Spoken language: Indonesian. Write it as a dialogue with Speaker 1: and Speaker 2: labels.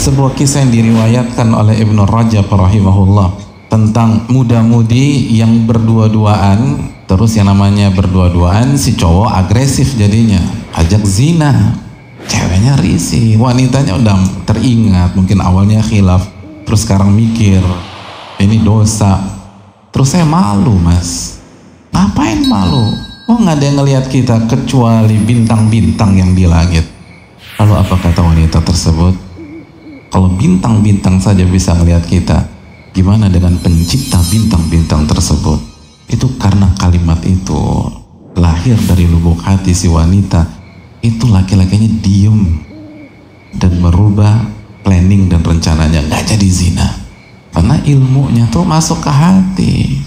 Speaker 1: sebuah kisah yang diriwayatkan oleh Ibnu Rajab rahimahullah tentang muda-mudi yang berdua-duaan terus yang namanya berdua-duaan si cowok agresif jadinya. Ajak zina. Ceweknya risih wanitanya udah teringat mungkin awalnya khilaf terus sekarang mikir ini dosa. Terus saya malu mas. Ngapain malu? Oh nggak ada yang ngelihat kita kecuali bintang-bintang yang di langit. Lalu apa kata wanita tersebut kalau bintang-bintang saja bisa ngelihat kita gimana dengan pencipta bintang-bintang tersebut? Itu karena kalimat itu lahir dari lubuk hati si wanita. Itu laki-lakinya diem dan merubah planning dan rencananya. Nggak jadi zina. Karena ilmunya tuh masuk ke hati